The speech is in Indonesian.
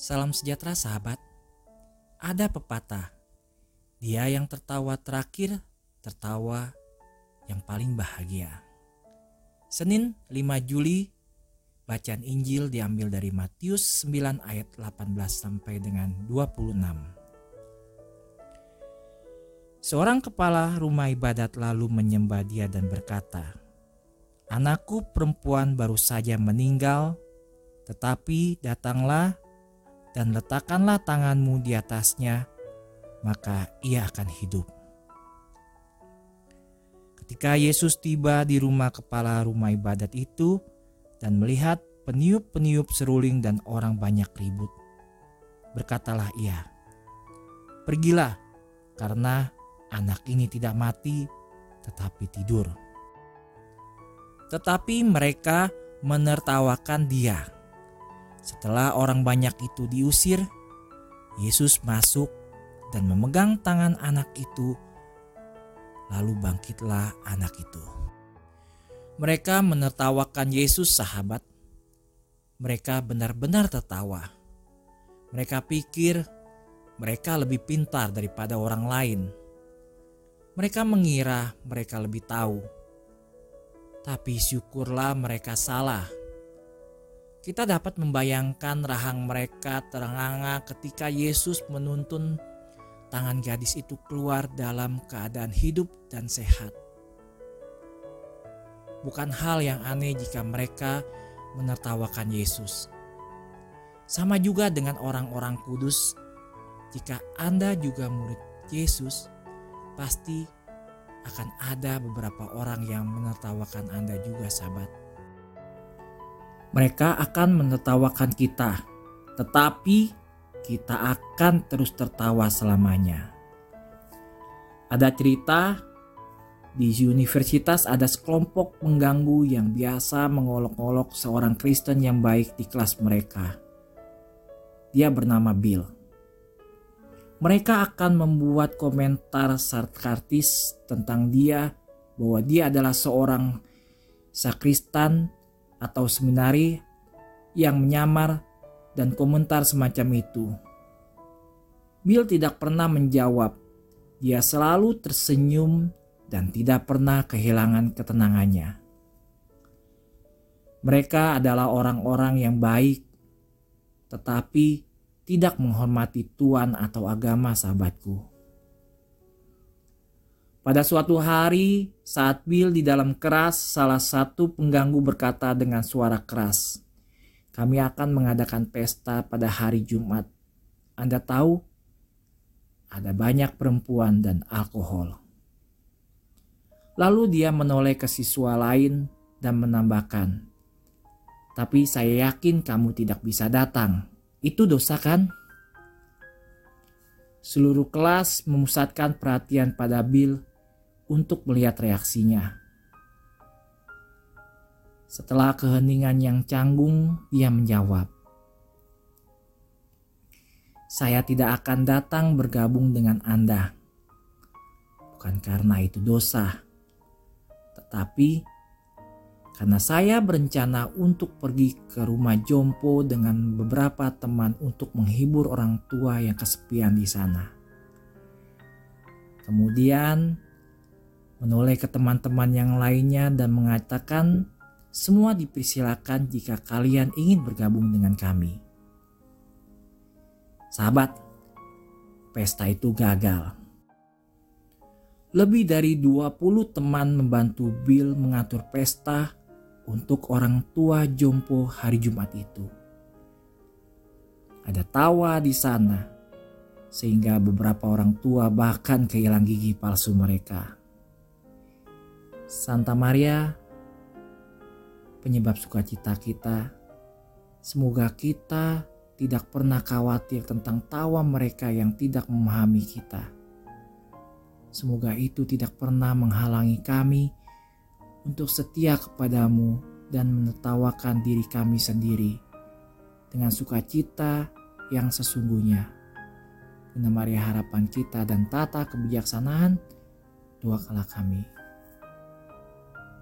Salam sejahtera sahabat. Ada pepatah, dia yang tertawa terakhir tertawa yang paling bahagia. Senin 5 Juli, bacaan Injil diambil dari Matius 9 ayat 18 sampai dengan 26. Seorang kepala rumah ibadat lalu menyembah dia dan berkata, Anakku perempuan baru saja meninggal, tetapi datanglah dan letakkanlah tanganmu di atasnya, maka ia akan hidup. Ketika Yesus tiba di rumah kepala rumah ibadat itu dan melihat peniup-peniup seruling dan orang banyak ribut, berkatalah ia, "Pergilah, karena anak ini tidak mati, tetapi tidur. Tetapi mereka menertawakan dia. Setelah orang banyak itu diusir, Yesus masuk dan memegang tangan anak itu, lalu bangkitlah anak itu. Mereka menertawakan Yesus, sahabat. Mereka benar-benar tertawa. Mereka pikir mereka lebih pintar daripada orang lain mereka mengira mereka lebih tahu, tapi syukurlah mereka salah. Kita dapat membayangkan rahang mereka terenganga ketika Yesus menuntun tangan gadis itu keluar dalam keadaan hidup dan sehat. Bukan hal yang aneh jika mereka menertawakan Yesus. Sama juga dengan orang-orang kudus, jika Anda juga murid Yesus, pasti akan ada beberapa orang yang menertawakan Anda juga, sahabat. Mereka akan menertawakan kita, tetapi kita akan terus tertawa selamanya. Ada cerita di universitas ada sekelompok pengganggu yang biasa mengolok-olok seorang Kristen yang baik di kelas mereka. Dia bernama Bill mereka akan membuat komentar sarkastis tentang dia bahwa dia adalah seorang sakristan atau seminari yang menyamar dan komentar semacam itu. Bill tidak pernah menjawab. Dia selalu tersenyum dan tidak pernah kehilangan ketenangannya. Mereka adalah orang-orang yang baik, tetapi tidak menghormati Tuhan atau agama sahabatku. Pada suatu hari saat Bill di dalam keras, salah satu pengganggu berkata dengan suara keras, kami akan mengadakan pesta pada hari Jumat. Anda tahu, ada banyak perempuan dan alkohol. Lalu dia menoleh ke siswa lain dan menambahkan, tapi saya yakin kamu tidak bisa datang itu dosa kan? Seluruh kelas memusatkan perhatian pada Bill untuk melihat reaksinya. Setelah keheningan yang canggung, dia menjawab, "Saya tidak akan datang bergabung dengan Anda, bukan karena itu dosa, tetapi karena saya berencana untuk pergi ke rumah Jompo dengan beberapa teman untuk menghibur orang tua yang kesepian di sana. Kemudian menoleh ke teman-teman yang lainnya dan mengatakan semua dipersilakan jika kalian ingin bergabung dengan kami. Sahabat, pesta itu gagal. Lebih dari 20 teman membantu Bill mengatur pesta untuk orang tua jompo hari Jumat itu. Ada tawa di sana, sehingga beberapa orang tua bahkan kehilang gigi palsu mereka. Santa Maria, penyebab sukacita kita, semoga kita tidak pernah khawatir tentang tawa mereka yang tidak memahami kita. Semoga itu tidak pernah menghalangi kami untuk setia kepadamu dan menertawakan diri kami sendiri dengan sukacita yang sesungguhnya. Bunda Maria harapan kita dan tata kebijaksanaan, doakanlah kami.